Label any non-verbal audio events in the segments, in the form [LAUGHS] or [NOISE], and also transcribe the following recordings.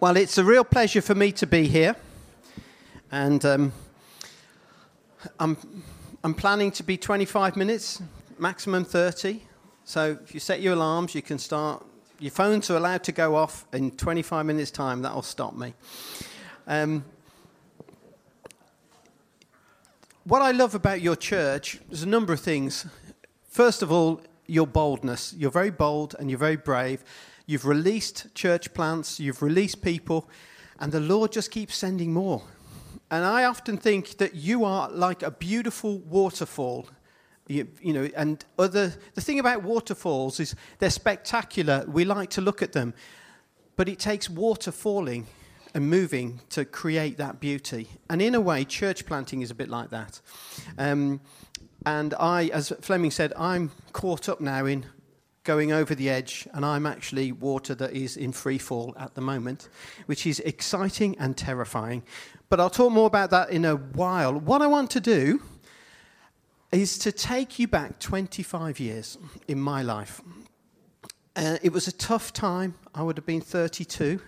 Well, it's a real pleasure for me to be here. And um, I'm, I'm planning to be 25 minutes, maximum 30. So if you set your alarms, you can start. Your phones are allowed to go off in 25 minutes' time. That'll stop me. Um, what I love about your church, there's a number of things. First of all, your boldness. You're very bold and you're very brave. You've released church plants, you've released people, and the Lord just keeps sending more. And I often think that you are like a beautiful waterfall. You, you, know, and other, the thing about waterfalls is they're spectacular. We like to look at them. But it takes water falling and moving to create that beauty. And in a way, church planting is a bit like that. Um, and I, as Fleming said, I'm caught up now in going over the edge, and I'm actually water that is in free fall at the moment, which is exciting and terrifying. But I'll talk more about that in a while. What I want to do is to take you back 25 years in my life. Uh, it was a tough time. I would have been 32.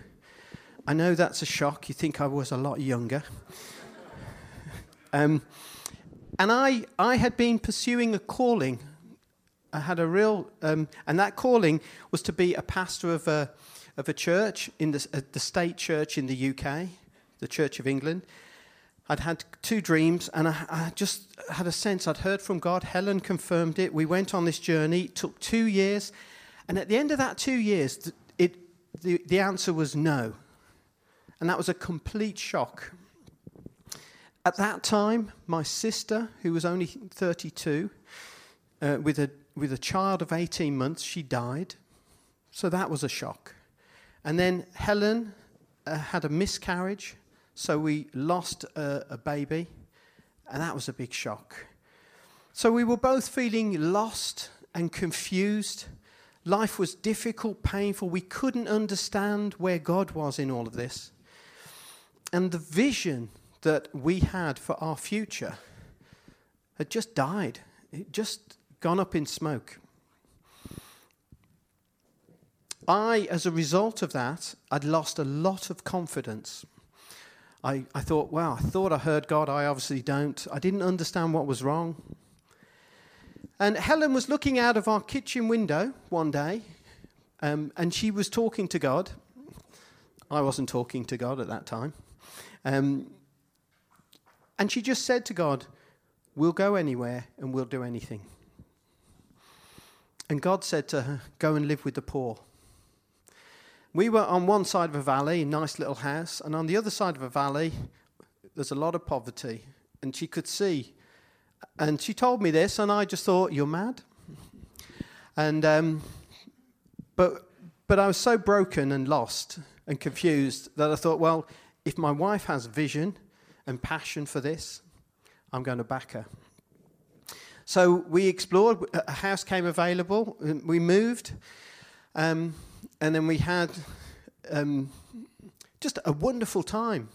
I know that's a shock. You think I was a lot younger. [LAUGHS] um, and I, I had been pursuing a calling I had a real, um, and that calling was to be a pastor of a, of a church in the, uh, the state church in the UK, the Church of England. I'd had two dreams, and I, I, just had a sense. I'd heard from God. Helen confirmed it. We went on this journey. It took two years, and at the end of that two years, it, the, the answer was no, and that was a complete shock. At that time, my sister, who was only 32, uh, with a with a child of 18 months, she died. So that was a shock. And then Helen uh, had a miscarriage, so we lost a, a baby, and that was a big shock. So we were both feeling lost and confused. Life was difficult, painful. We couldn't understand where God was in all of this. And the vision that we had for our future had just died. It just gone up in smoke. I, as a result of that, I'd lost a lot of confidence. I, I thought, wow, I thought I heard God. I obviously don't. I didn't understand what was wrong. And Helen was looking out of our kitchen window one day, um, and she was talking to God. I wasn't talking to God at that time. Um, and she just said to God, We'll go anywhere and we'll do anything. And God said to her, Go and live with the poor. We were on one side of a valley, a nice little house, and on the other side of a valley, there's a lot of poverty. And she could see. And she told me this, and I just thought, You're mad. And, um, but, but I was so broken and lost and confused that I thought, well, if my wife has vision and passion for this, I'm going to back her. So we explored, a house came available, we moved, um, and then we had um, just a wonderful time.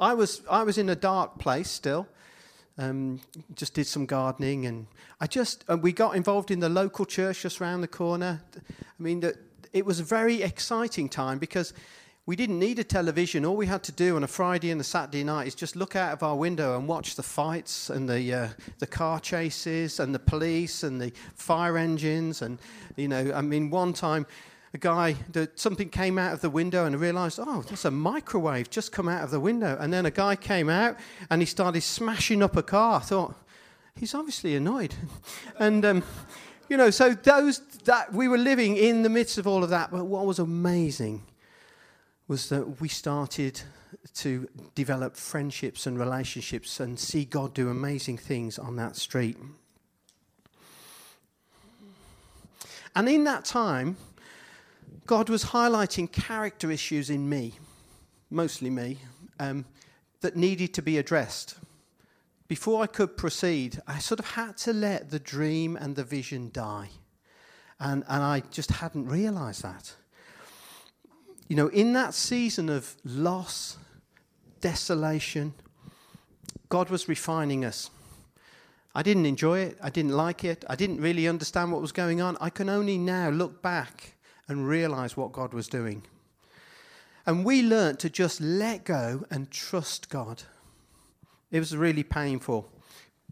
I was, I was in a dark place still. Um, just did some gardening, and I just and we got involved in the local church just around the corner. I mean, the, it was a very exciting time because we didn't need a television. All we had to do on a Friday and a Saturday night is just look out of our window and watch the fights and the, uh, the car chases and the police and the fire engines. And, you know, I mean, one time a guy, that something came out of the window and I realized, oh, there's a microwave just come out of the window. And then a guy came out and he started smashing up a car. I thought, he's obviously annoyed. [LAUGHS] and, um, you know, so those, that we were living in the midst of all of that. But what was amazing was that we started to develop friendships and relationships and see God do amazing things on that street. And in that time, God was highlighting character issues in me, mostly me, um, that needed to be addressed. Before I could proceed, I sort of had to let the dream and the vision die. And, and I just hadn't realized that you know, in that season of loss, desolation, God was refining us. I didn't enjoy it. I didn't like it. I didn't really understand what was going on. I can only now look back and realize what God was doing. And we learnt to just let go and trust God. It was really painful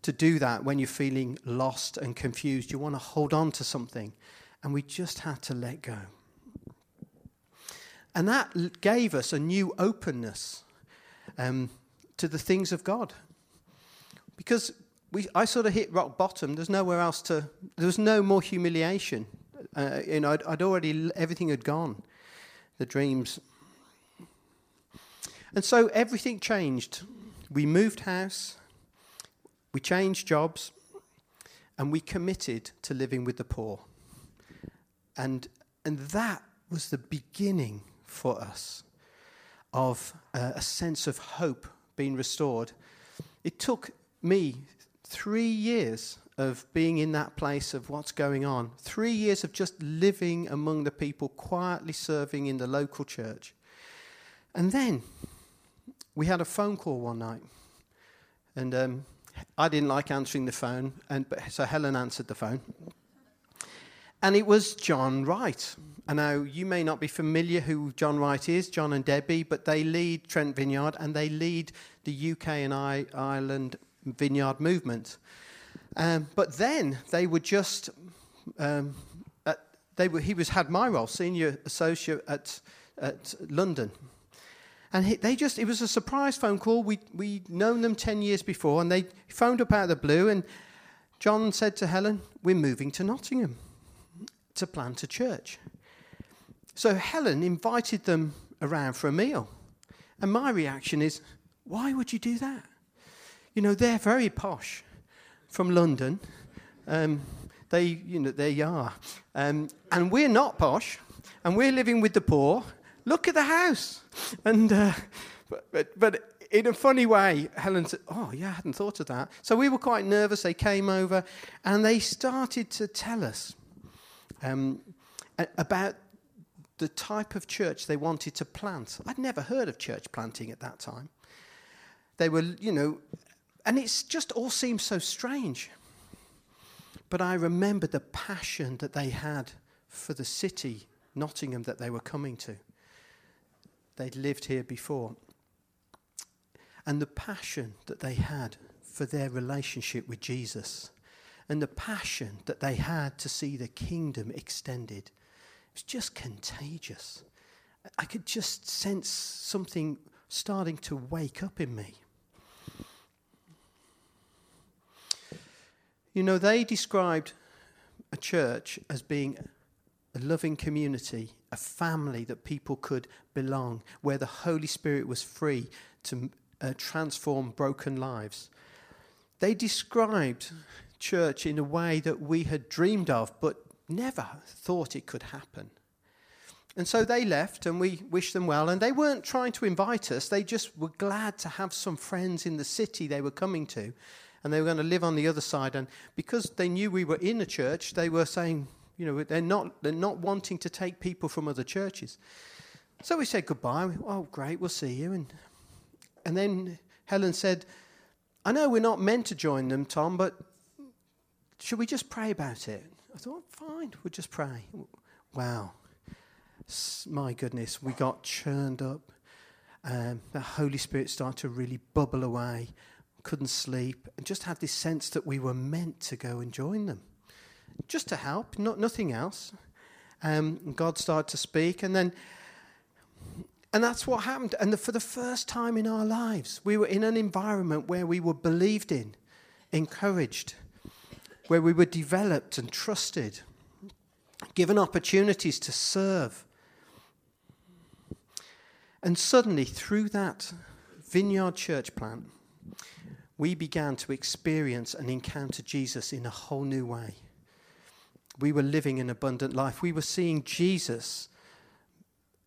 to do that when you're feeling lost and confused. You want to hold on to something. And we just had to let go. And that gave us a new openness um, to the things of God. Because we, I sort of hit rock bottom. There's nowhere else to, there was no more humiliation. Uh, you know, I'd, I'd already, everything had gone. The dreams. And so everything changed. We moved house, we changed jobs, and we committed to living with the poor. And, and that was the beginning for us of uh, a sense of hope being restored. It took me three years of being in that place of what's going on, three years of just living among the people, quietly serving in the local church. And then we had a phone call one night, and um, I didn't like answering the phone, and so Helen answered the phone. And it was John Wright. I know you may not be familiar who John Wright is, John and Debbie, but they lead Trent Vineyard and they lead the UK and I, Ireland vineyard movement. Um, but then they were just, um, at, they were, he was had my role, senior associate at, at London. And he, they just, it was a surprise phone call. We, we'd known them 10 years before, and they phoned up out of the blue. And John said to Helen, We're moving to Nottingham to plant a church. So Helen invited them around for a meal. And my reaction is, Why would you do that? You know, they're very posh from London. Um, they, you know, they are. Um, and we're not posh, and we're living with the poor. Look at the house. And, uh, but, but, but in a funny way, Helen said, Oh, yeah, I hadn't thought of that. So we were quite nervous. They came over and they started to tell us um, about the type of church they wanted to plant. I'd never heard of church planting at that time. They were, you know, and it's just all seems so strange. But I remember the passion that they had for the city, Nottingham, that they were coming to. They'd lived here before. And the passion that they had for their relationship with Jesus, and the passion that they had to see the kingdom extended. It was just contagious. I could just sense something starting to wake up in me. You know, they described a church as being a loving community, a family that people could belong, where the Holy Spirit was free to uh, transform broken lives. They described church in a way that we had dreamed of, but never thought it could happen. And so they left, and we wished them well. And they weren't trying to invite us, they just were glad to have some friends in the city they were coming to and they were going to live on the other side. And because they knew we were in a church, they were saying, you know, they're not, they're not wanting to take people from other churches. So we said goodbye. Oh, great, we'll see you. And, and then Helen said, I know we're not meant to join them, Tom, but should we just pray about it? I thought, fine, we'll just pray. Wow. My goodness, we got churned up. Um, the Holy Spirit started to really bubble away couldn't sleep, and just had this sense that we were meant to go and join them, just to help, not nothing else. Um, God started to speak, and then, and that's what happened. And the, for the first time in our lives, we were in an environment where we were believed in, encouraged, where we were developed and trusted, given opportunities to serve. And suddenly, through that vineyard church plant, we began to experience and encounter Jesus in a whole new way. We were living an abundant life. We were seeing Jesus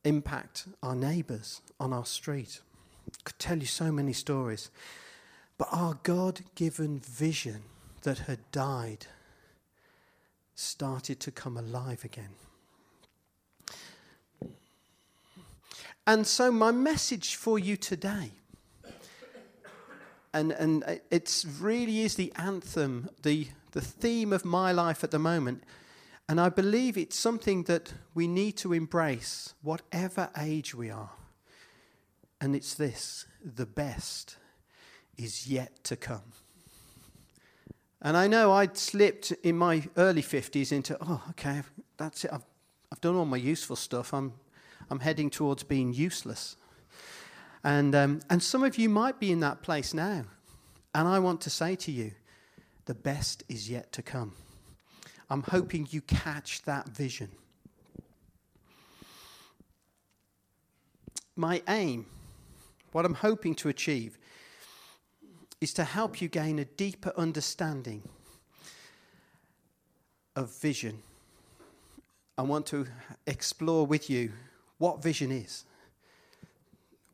impact our neighbors on our street. I could tell you so many stories. But our God given vision that had died started to come alive again. And so, my message for you today and and it's really is the anthem, the the theme of my life at the moment. And I believe it's something that we need to embrace, whatever age we are, And it's this the best is yet to come. And I know I'd slipped in my early 50s into, oh, okay, that's it. I've, I've done all my useful stuff. I'm, I'm heading towards being useless. And, um, and some of you might be in that place now. And I want to say to you, the best is yet to come. I'm hoping you catch that vision. My aim, what I'm hoping to achieve, is to help you gain a deeper understanding of vision. I want to explore with you what vision is,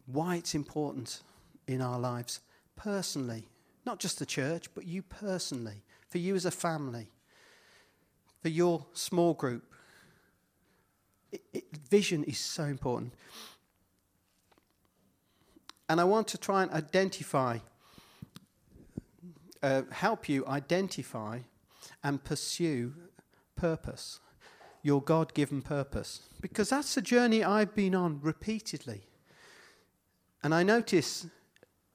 why it's important in our lives personally, not just the church, but you personally, for you as a family, for your small group. It, it, vision is so important. And I want to try and identify uh, help you identify and pursue purpose, your God given purpose. Because that's the journey I've been on repeatedly. And I notice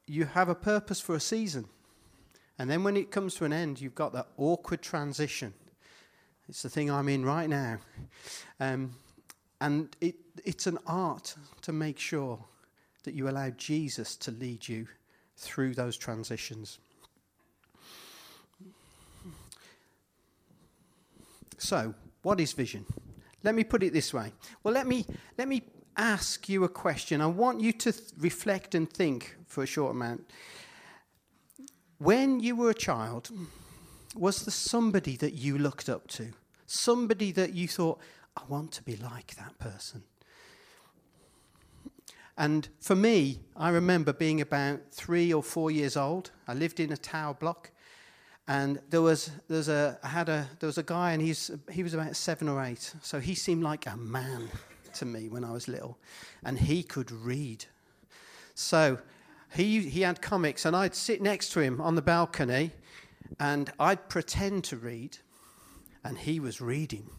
you have a purpose for a season. And then when it comes to an end, you've got that awkward transition. It's the thing I'm in right now. Um, and it, it's an art to make sure that you allow Jesus to lead you through those transitions. So, what is vision? Let me put it this way. Well, let me, let me ask you a question. I want you to th- reflect and think for a short amount. When you were a child, was there somebody that you looked up to? Somebody that you thought, I want to be like that person? And for me, I remember being about three or four years old. I lived in a tower block, and there was there's a I had a there was a guy and he's he was about seven or eight, so he seemed like a man to me when I was little, and he could read. So he he had comics, and I'd sit next to him on the balcony, and I'd pretend to read, and he was reading.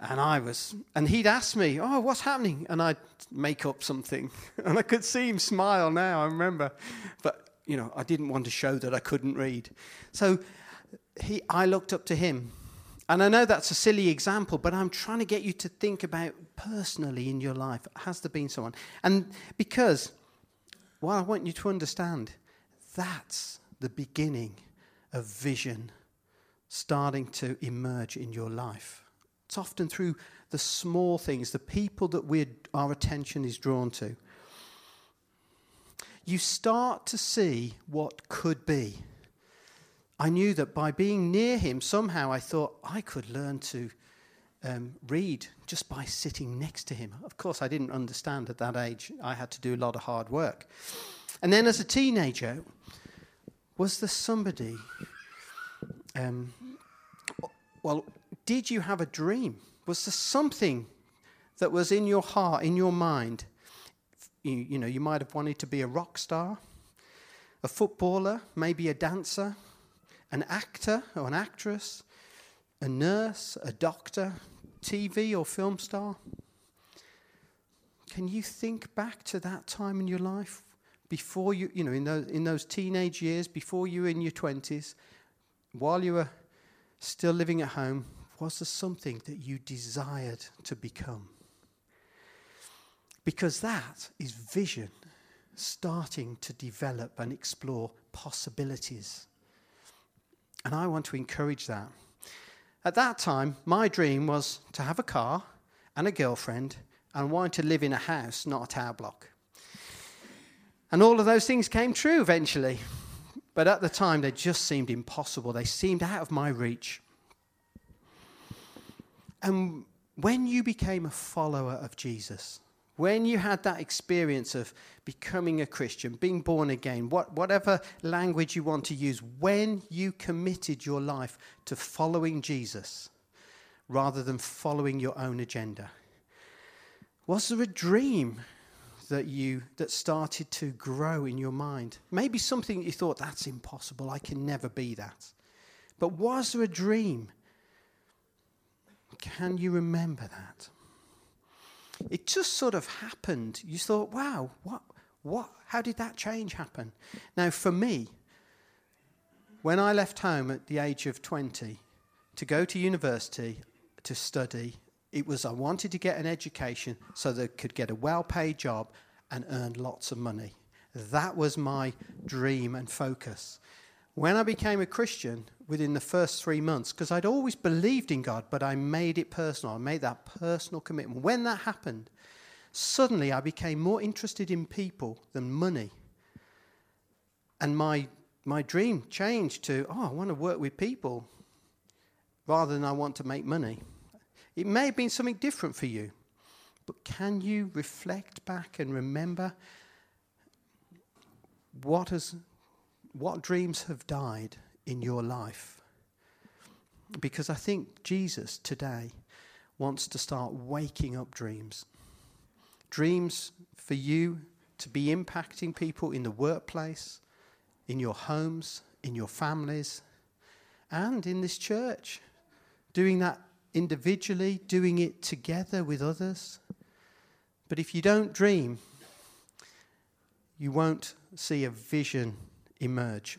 And I was, and he'd ask me, Oh, what's happening? And I'd make up something. [LAUGHS] And I could see him smile now, I remember. But you know, I didn't want to show that I couldn't read. So he, I looked up to him. And I know that's a silly example, but I'm trying to get you to think about personally in your life has there been someone? And because, well, I want you to understand that's the beginning of vision starting to emerge in your life. It's often through the small things, the people that our attention is drawn to you start to see what could be. I knew that by being near him, somehow I thought I could learn to um, read just by sitting next to him. Of course, I didn't understand at that age. I had to do a lot of hard work. And then as a teenager, was there somebody? Um, well, did you have a dream? Was there something that was in your heart, in your mind, you, you know, you might have wanted to be a rock star, a footballer, maybe a dancer, an actor or an actress, a nurse, a doctor, TV or film star. Can you think back to that time in your life before you, you know, in those, in those teenage years, before you were in your 20s, while you were still living at home, was there something that you desired to become? Because that is vision starting to develop and explore possibilities. And I want to encourage that. At that time, my dream was to have a car and a girlfriend and wanting to live in a house, not a tower block. And all of those things came true eventually. But at the time, they just seemed impossible. They seemed out of my reach. And when you became a follower of Jesus, when you had that experience of becoming a Christian, being born again, what, whatever language you want to use, when you committed your life to following Jesus rather than following your own agenda, was there a dream that you that started to grow in your mind? Maybe something you thought that's impossible, I can never be that. But was there a dream? Can you remember that? It just sort of happened. You thought, wow, what, What, how did that change happen? Now, for me, when I left home at the age of 20 to go to university to study, it was I wanted to get an education so that I could get a well paid job and earn lots of money. That was my dream and focus. When I became a Christian, within the first three months, because I'd always believed in God, but I made it personal, I made that personal commitment. When that happened, suddenly I became more interested in people than money. And my, my dream changed to, oh, I want to work with people rather than I want to make money. It may have been something different for you, but can you reflect back and remember what, has, what dreams have died in your life? Because I think Jesus today wants to start waking up dreams dreams for you to be impacting people in the workplace, in your homes, in your families, and in this church. Doing that individually, doing it together with others. But if you don't dream, you won't see a vision emerge.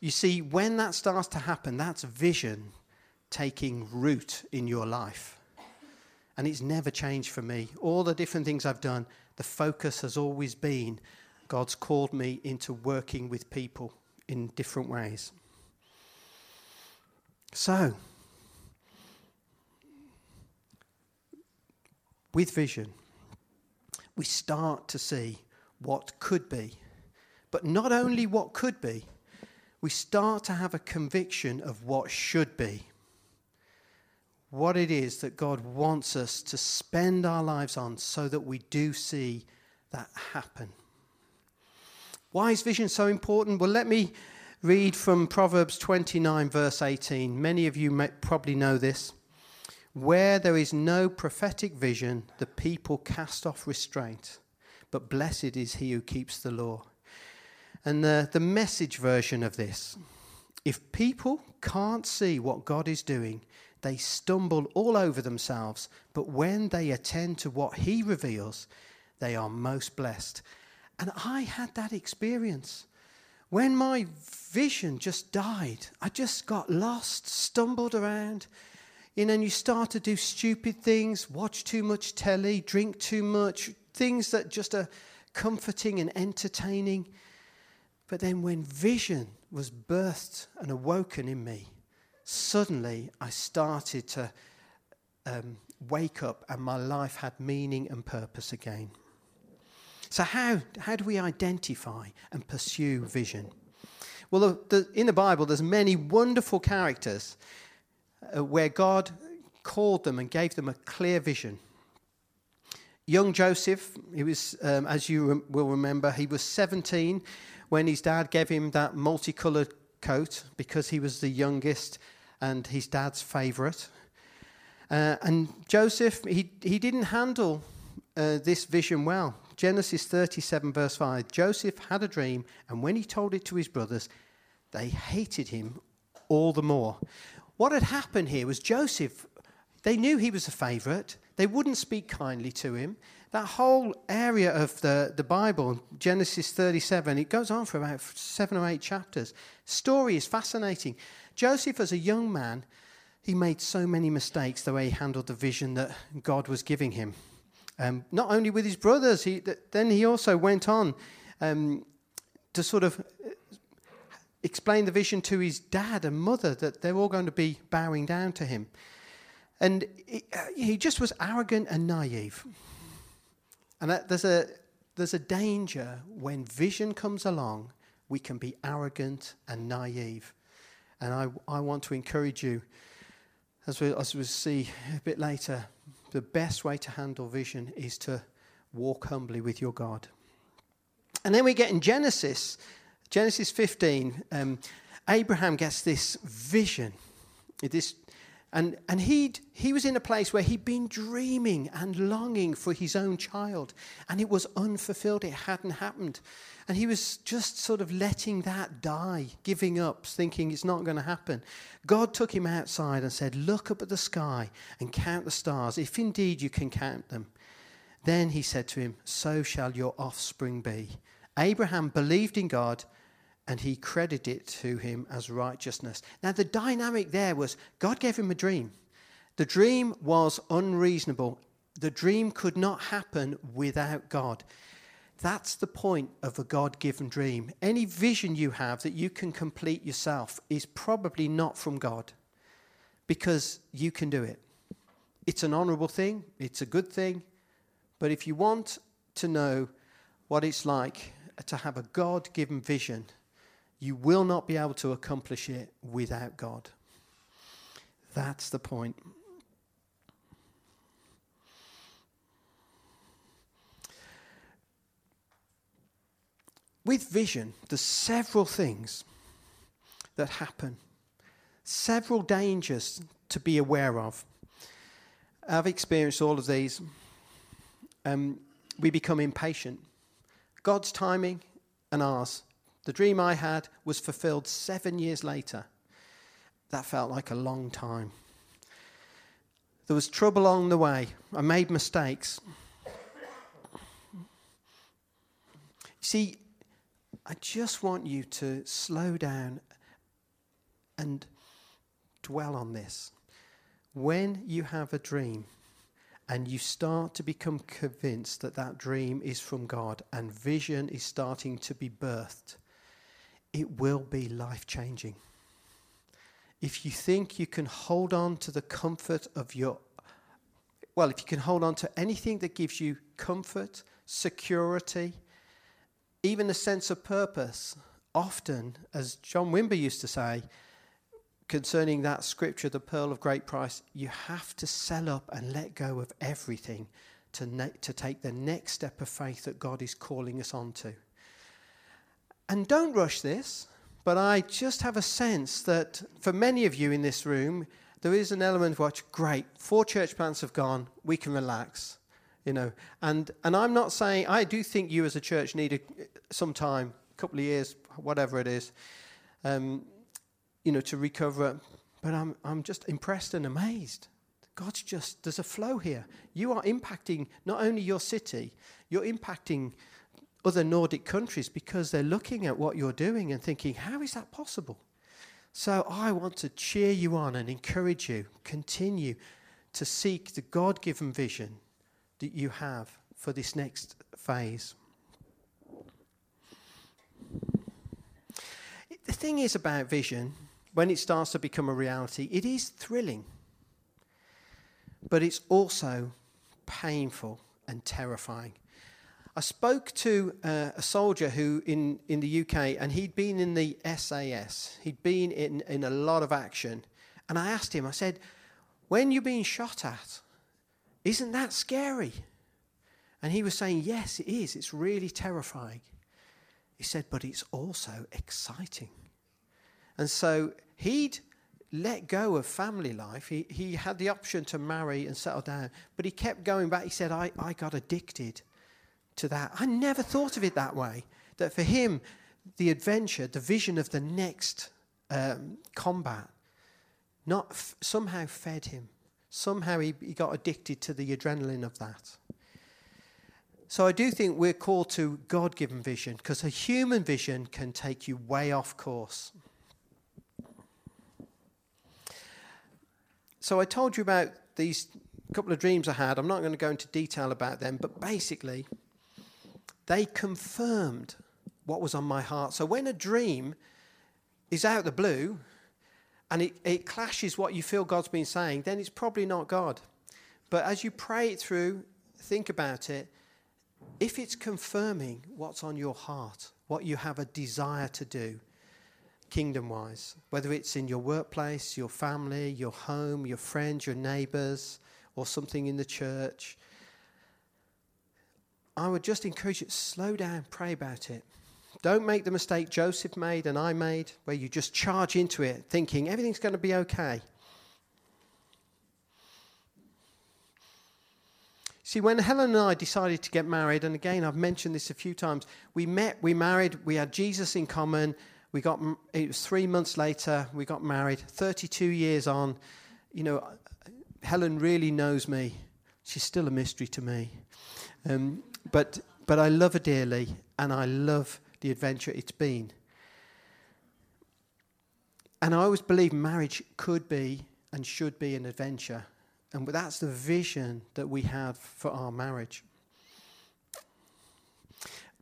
You see, when that starts to happen, that's vision taking root in your life. And it's never changed for me. All the different things I've done, the focus has always been God's called me into working with people in different ways. So, with vision, we start to see what could be. But not only what could be, we start to have a conviction of what should be what it is that God wants us to spend our lives on so that we do see that happen. Why is vision so important? Well, let me read from Proverbs 29, verse 18. Many of you may probably know this. Where there is no prophetic vision, the people cast off restraint, but blessed is he who keeps the law. And the, the message version of this if people can't see what God is doing, they stumble all over themselves, but when they attend to what He reveals, they are most blessed. And I had that experience. When my vision just died, I just got lost, stumbled around. You know, and you start to do stupid things, watch too much telly, drink too much, things that just are comforting and entertaining. But then when vision was birthed and awoken in me, suddenly I started to um, wake up and my life had meaning and purpose again. So, how, how do we identify and pursue vision? Well, the, in the Bible, there's many wonderful characters uh, where God called them and gave them a clear vision. Young Joseph, he was, um, as you will remember, he was 17 when his dad gave him that multicolored coat because he was the youngest and his dad's favourite. Uh, and Joseph, he, he didn't handle uh, this vision well. Genesis 37, verse 5 Joseph had a dream, and when he told it to his brothers, they hated him all the more. What had happened here was Joseph, they knew he was a favourite, they wouldn't speak kindly to him. That whole area of the, the Bible, Genesis 37, it goes on for about seven or eight chapters. Story is fascinating. Joseph, as a young man, he made so many mistakes the way he handled the vision that God was giving him. Um, not only with his brothers, he, th- then he also went on um, to sort of uh, explain the vision to his dad and mother that they're all going to be bowing down to him. And he, uh, he just was arrogant and naive. And that, there's, a, there's a danger when vision comes along, we can be arrogant and naive. And I, I want to encourage you, as, we, as we'll see a bit later, the best way to handle vision is to walk humbly with your God. And then we get in Genesis, Genesis 15, um, Abraham gets this vision, this and, and he'd, he was in a place where he'd been dreaming and longing for his own child, and it was unfulfilled. It hadn't happened. And he was just sort of letting that die, giving up, thinking it's not going to happen. God took him outside and said, Look up at the sky and count the stars, if indeed you can count them. Then he said to him, So shall your offspring be. Abraham believed in God and he credited it to him as righteousness. Now, the dynamic there was God gave him a dream. The dream was unreasonable. The dream could not happen without God. That's the point of a God given dream. Any vision you have that you can complete yourself is probably not from God because you can do it. It's an honorable thing, it's a good thing, but if you want to know what it's like to have a God given vision, you will not be able to accomplish it without God. That's the point. With vision, there's several things that happen, several dangers to be aware of. I've experienced all of these. Um, we become impatient. God's timing and ours. The dream I had was fulfilled seven years later. That felt like a long time. There was trouble along the way. I made mistakes. See, I just want you to slow down and dwell on this. When you have a dream and you start to become convinced that that dream is from God and vision is starting to be birthed, it will be life changing. If you think you can hold on to the comfort of your, well, if you can hold on to anything that gives you comfort, security, even a sense of purpose, often, as John Wimber used to say, concerning that scripture, the pearl of great price, you have to sell up and let go of everything to, ne- to take the next step of faith that God is calling us onto. And don't rush this, but I just have a sense that for many of you in this room, there is an element of what, great, four church plants have gone, we can relax you know. And and I'm not saying I do think you as a church need a, some time, a couple of years, whatever it is, um, you know, to recover. But I'm I'm just impressed and amazed. God's just there's a flow here. You are impacting not only your city, you're impacting other Nordic countries because they're looking at what you're doing and thinking, how is that possible? So I want to cheer you on and encourage you. Continue to seek the God given vision that you have for this next phase. The thing is about vision, when it starts to become a reality, it is thrilling, but it's also painful and terrifying. I spoke to uh, a soldier who in, in the UK, and he'd been in the SAS. He'd been in, in a lot of action. And I asked him, I said, when you're being shot at, isn't that scary? And he was saying, Yes, it is. It's really terrifying. He said, But it's also exciting. And so he'd let go of family life. He, he had the option to marry and settle down, but he kept going back. He said, I, I got addicted to that. I never thought of it that way. That for him, the adventure, the vision of the next um, combat, not f- somehow fed him. Somehow he, he got addicted to the adrenaline of that. So I do think we're called to God given vision because a human vision can take you way off course. So I told you about these couple of dreams I had. I'm not going to go into detail about them, but basically, they confirmed what was on my heart. So when a dream is out the blue, and it, it clashes what you feel God's been saying, then it's probably not God. But as you pray it through, think about it, if it's confirming what's on your heart, what you have a desire to do, kingdom wise, whether it's in your workplace, your family, your home, your friends, your neighbors, or something in the church, I would just encourage you to slow down, pray about it. Don't make the mistake Joseph made and I made, where you just charge into it thinking everything's going to be okay. See, when Helen and I decided to get married, and again, I've mentioned this a few times, we met, we married, we had Jesus in common. We got, it was three months later, we got married, 32 years on. You know, Helen really knows me. She's still a mystery to me. Um, but, but I love her dearly, and I love the adventure it's been. And I always believe marriage could be and should be an adventure. And that's the vision that we have for our marriage.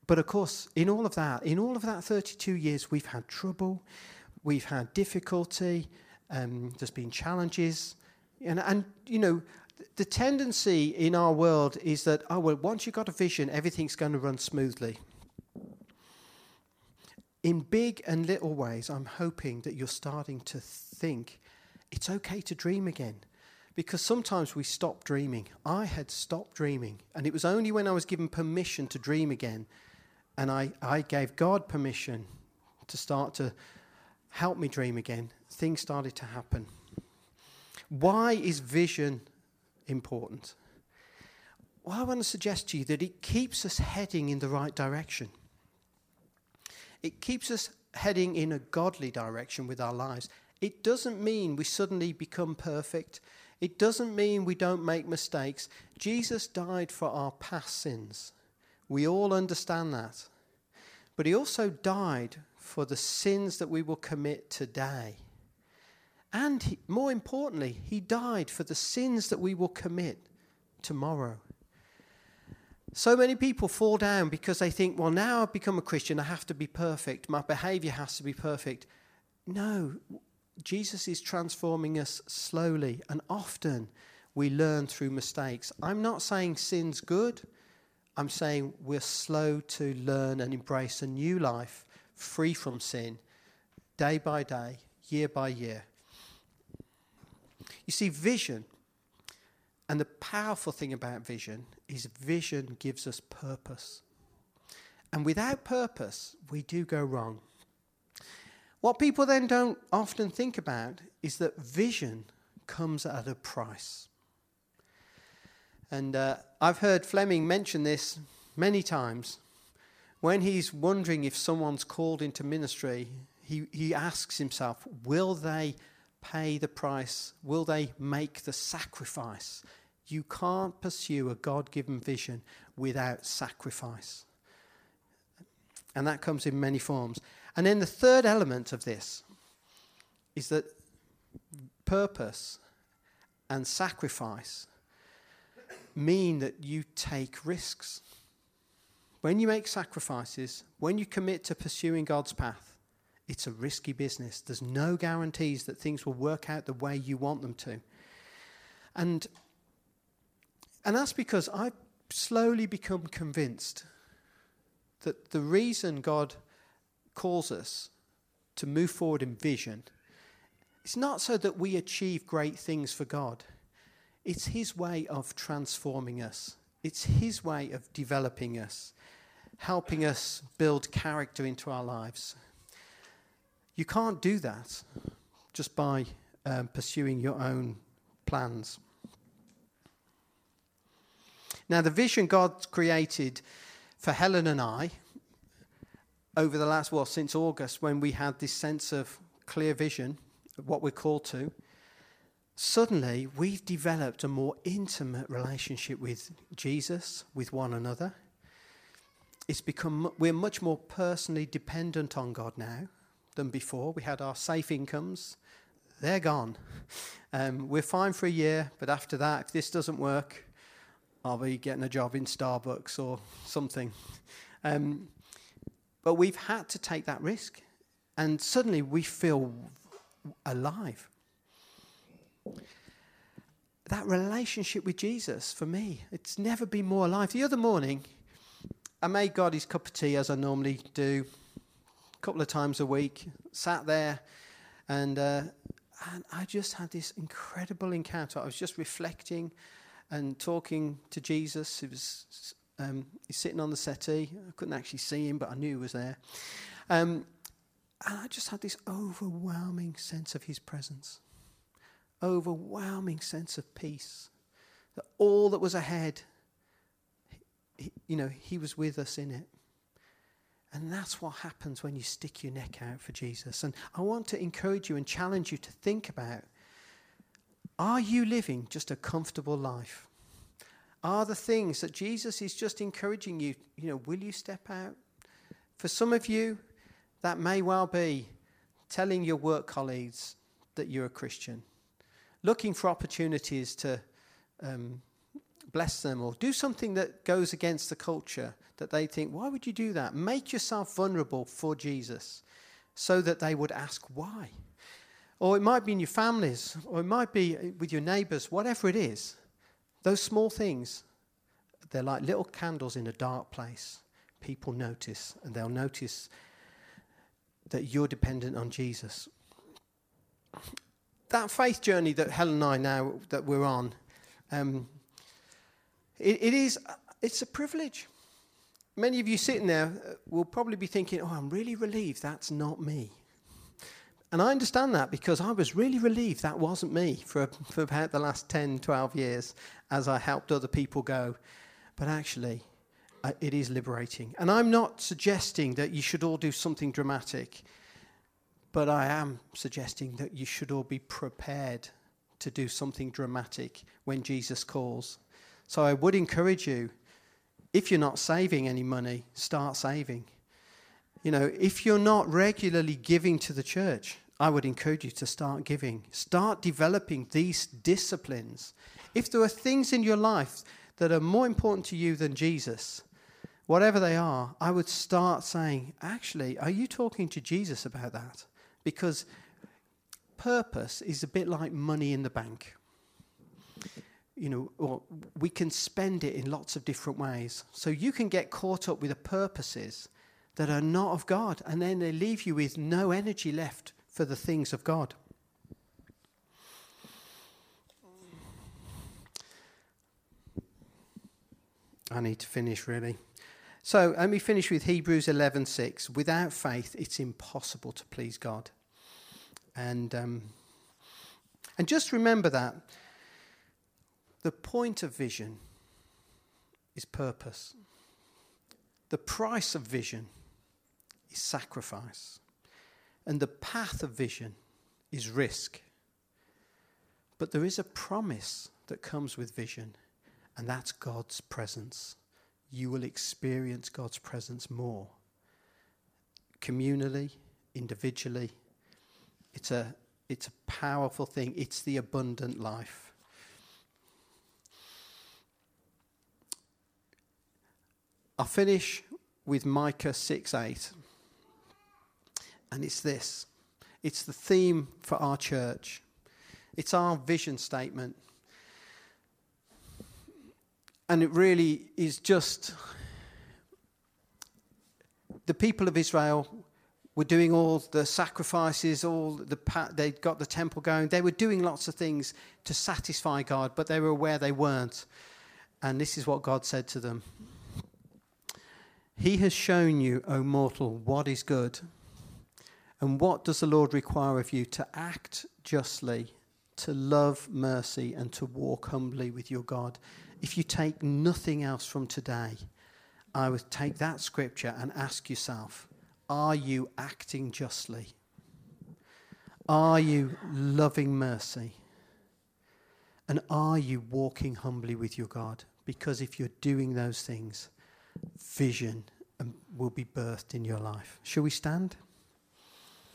But of course, in all of that, in all of that 32 years, we've had trouble, we've had difficulty, um, there's been challenges. And, and, you know, the tendency in our world is that, oh, well, once you've got a vision, everything's going to run smoothly. In big and little ways, I'm hoping that you're starting to think it's okay to dream again. Because sometimes we stop dreaming. I had stopped dreaming, and it was only when I was given permission to dream again, and I, I gave God permission to start to help me dream again, things started to happen. Why is vision important? Well, I want to suggest to you that it keeps us heading in the right direction. It keeps us heading in a godly direction with our lives. It doesn't mean we suddenly become perfect. It doesn't mean we don't make mistakes. Jesus died for our past sins. We all understand that. But he also died for the sins that we will commit today. And he, more importantly, he died for the sins that we will commit tomorrow. So many people fall down because they think, well, now I've become a Christian, I have to be perfect. My behavior has to be perfect. No, Jesus is transforming us slowly, and often we learn through mistakes. I'm not saying sin's good, I'm saying we're slow to learn and embrace a new life free from sin, day by day, year by year. You see, vision, and the powerful thing about vision is vision gives us purpose. And without purpose, we do go wrong. What people then don't often think about is that vision comes at a price. And uh, I've heard Fleming mention this many times when he's wondering if someone's called into ministry, he, he asks himself, will they pay the price? Will they make the sacrifice? You can't pursue a God given vision without sacrifice. And that comes in many forms. And then the third element of this is that purpose and sacrifice mean that you take risks. When you make sacrifices, when you commit to pursuing God's path, it's a risky business. There's no guarantees that things will work out the way you want them to. And, and that's because I've slowly become convinced that the reason God calls us to move forward in vision is not so that we achieve great things for God, it's His way of transforming us, it's His way of developing us helping us build character into our lives. You can't do that just by um, pursuing your own plans. Now, the vision God created for Helen and I over the last, well, since August, when we had this sense of clear vision of what we're called to, suddenly we've developed a more intimate relationship with Jesus, with one another it's become we're much more personally dependent on God now than before. We had our safe incomes; they're gone. Um, we're fine for a year, but after that, if this doesn't work, I'll be getting a job in Starbucks or something. Um, but we've had to take that risk, and suddenly we feel alive. That relationship with Jesus, for me, it's never been more alive. The other morning, I made God his cup of tea as I normally do, couple of times a week. Sat there, and uh, and I just had this incredible encounter. I was just reflecting and talking to Jesus. He was um, he's sitting on the settee. I couldn't actually see him, but I knew he was there. Um, and I just had this overwhelming sense of his presence, overwhelming sense of peace. That all that was ahead he, you know, he was with us in it. And that's what happens when you stick your neck out for Jesus. And I want to encourage you and challenge you to think about are you living just a comfortable life? are the things that Jesus is just encouraging you. You know, will you step out? For some of you, that may well be telling your work colleagues that you're a Christian, looking for opportunities to um, bless them or do something that goes against the culture that they think, why would you do that? Make yourself vulnerable for Jesus so that they would ask why. Or it might be in your families, or it might be with your neighbors, whatever it is. Those small things, they're like little candles in a dark place. People notice, and they'll notice that you're dependent on Jesus. That faith journey that Helen and I now that we're on, um, it, it is it's a privilege. Many of you sitting there uh, will probably be thinking, "Oh, I'm really relieved that's not me." And I understand that because I was really relieved that wasn't me for, for about the last 10, 12 years as I helped other people go. But actually, uh, it is liberating. And I'm not suggesting that you should all do something dramatic, but I am suggesting that you should all be prepared to do something dramatic when Jesus calls. So I would encourage you, if you're not saving any money, start saving. You know, if you're not regularly giving to the church, I would encourage you to start giving. Start developing these disciplines. If there are things in your life that are more important to you than Jesus, whatever they are, I would start saying, actually, are you talking to Jesus about that? Because purpose is a bit like money in the bank you know, or we can spend it in lots of different ways. So you can get caught up with the purposes that are not of God, and then they leave you with no energy left for the things of God. I need to finish really. So let me finish with Hebrews 11:6. Without faith, it's impossible to please God. And um, and just remember that the point of vision is purpose. The price of vision is sacrifice. And the path of vision is risk. But there is a promise that comes with vision, and that's God's presence. You will experience God's presence more. Communally, individually, it's a, it's a powerful thing. It's the abundant life. I'll finish with Micah 6 8. And it's this it's the theme for our church, it's our vision statement. And it really is just the people of Israel were doing all the sacrifices, all the they'd got the temple going. They were doing lots of things to satisfy God, but they were aware they weren't. And this is what God said to them. He has shown you, O mortal, what is good. And what does the Lord require of you? To act justly, to love mercy, and to walk humbly with your God. If you take nothing else from today, I would take that scripture and ask yourself Are you acting justly? Are you loving mercy? And are you walking humbly with your God? Because if you're doing those things, vision will be birthed in your life. Shall we stand?